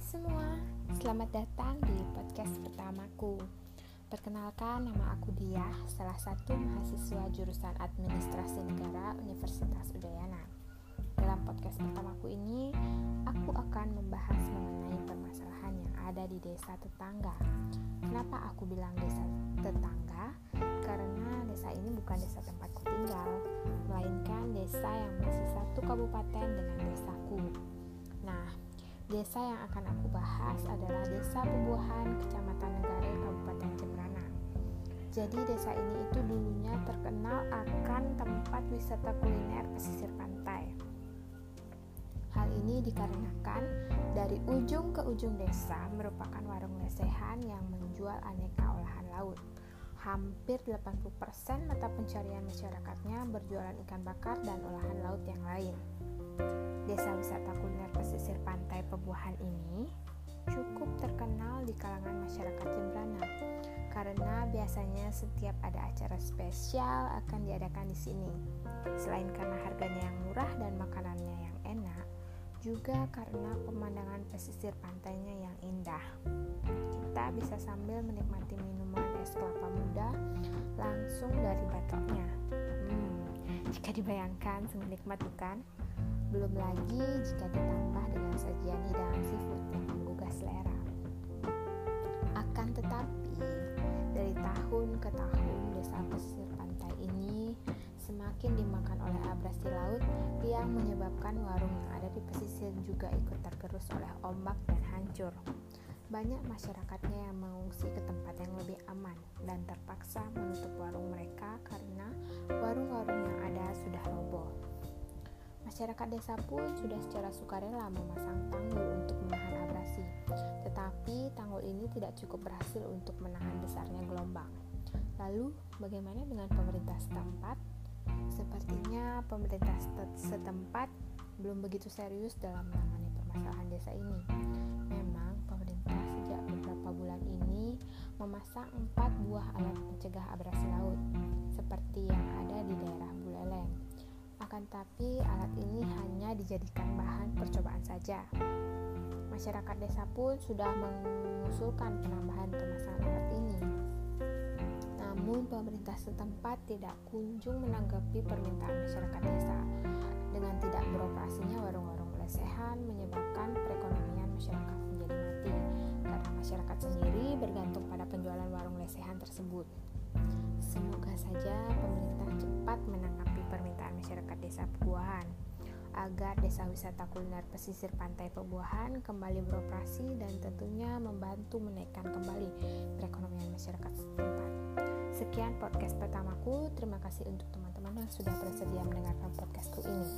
semua, selamat datang di podcast pertamaku. Perkenalkan, nama aku Dia, salah satu mahasiswa jurusan Administrasi Negara Universitas Udayana. Dalam podcast pertamaku ini, aku akan membahas mengenai permasalahan yang ada di desa tetangga. Kenapa aku bilang desa tetangga? Karena desa ini bukan desa tempatku tinggal, melainkan desa yang masih satu kabupaten dengan desaku. Nah, Desa yang akan aku bahas adalah Desa Pebuahan, Kecamatan Negara, Kabupaten Jembrana. Jadi desa ini itu dulunya terkenal akan tempat wisata kuliner pesisir pantai. Hal ini dikarenakan dari ujung ke ujung desa merupakan warung lesehan yang menjual aneka olahan laut. Hampir 80% mata pencarian masyarakatnya berjualan ikan bakar dan olahan laut yang lain. Pebuahan ini cukup terkenal di kalangan masyarakat Jembrana karena biasanya setiap ada acara spesial akan diadakan di sini. Selain karena harganya yang murah dan makanannya yang enak, juga karena pemandangan pesisir pantainya yang indah. Kita bisa sambil menikmati minuman es kelapa muda langsung dari batoknya. Hmm, jika dibayangkan sungguh nikmat bukan? Belum lagi jika ditambah dengan menyebabkan warung yang ada di pesisir juga ikut tergerus oleh ombak dan hancur. Banyak masyarakatnya yang mengungsi ke tempat yang lebih aman dan terpaksa menutup warung mereka karena warung-warung yang ada sudah roboh. Masyarakat desa pun sudah secara sukarela memasang tanggul untuk menahan abrasi, tetapi tanggul ini tidak cukup berhasil untuk menahan besarnya gelombang. Lalu, bagaimana dengan pemerintah setempat? Sepertinya pemerintah setempat belum begitu serius dalam menangani permasalahan desa ini. Memang pemerintah sejak beberapa bulan ini memasang empat buah alat pencegah abrasi laut, seperti yang ada di daerah Buleleng akan tapi alat ini hanya dijadikan bahan percobaan saja. Masyarakat desa pun sudah mengusulkan penambahan pemasangan alat ini. Namun pemerintah setempat tidak kunjung menanggapi permintaan masyarakat desa. Dengan tidak beroperasinya warung-warung lesehan menyebabkan perekonomian masyarakat menjadi mati karena masyarakat sendiri bergantung pada penjualan warung lesehan tersebut. Semoga saja pemerintah cepat menanggapi permintaan masyarakat desa Pebuahan agar desa wisata kuliner pesisir pantai Pebuahan kembali beroperasi dan tentunya membantu menaikkan kembali perekonomian masyarakat setempat. Sekian podcast pertamaku. Terima kasih untuk teman-teman yang sudah bersedia mendengarkan podcastku ini.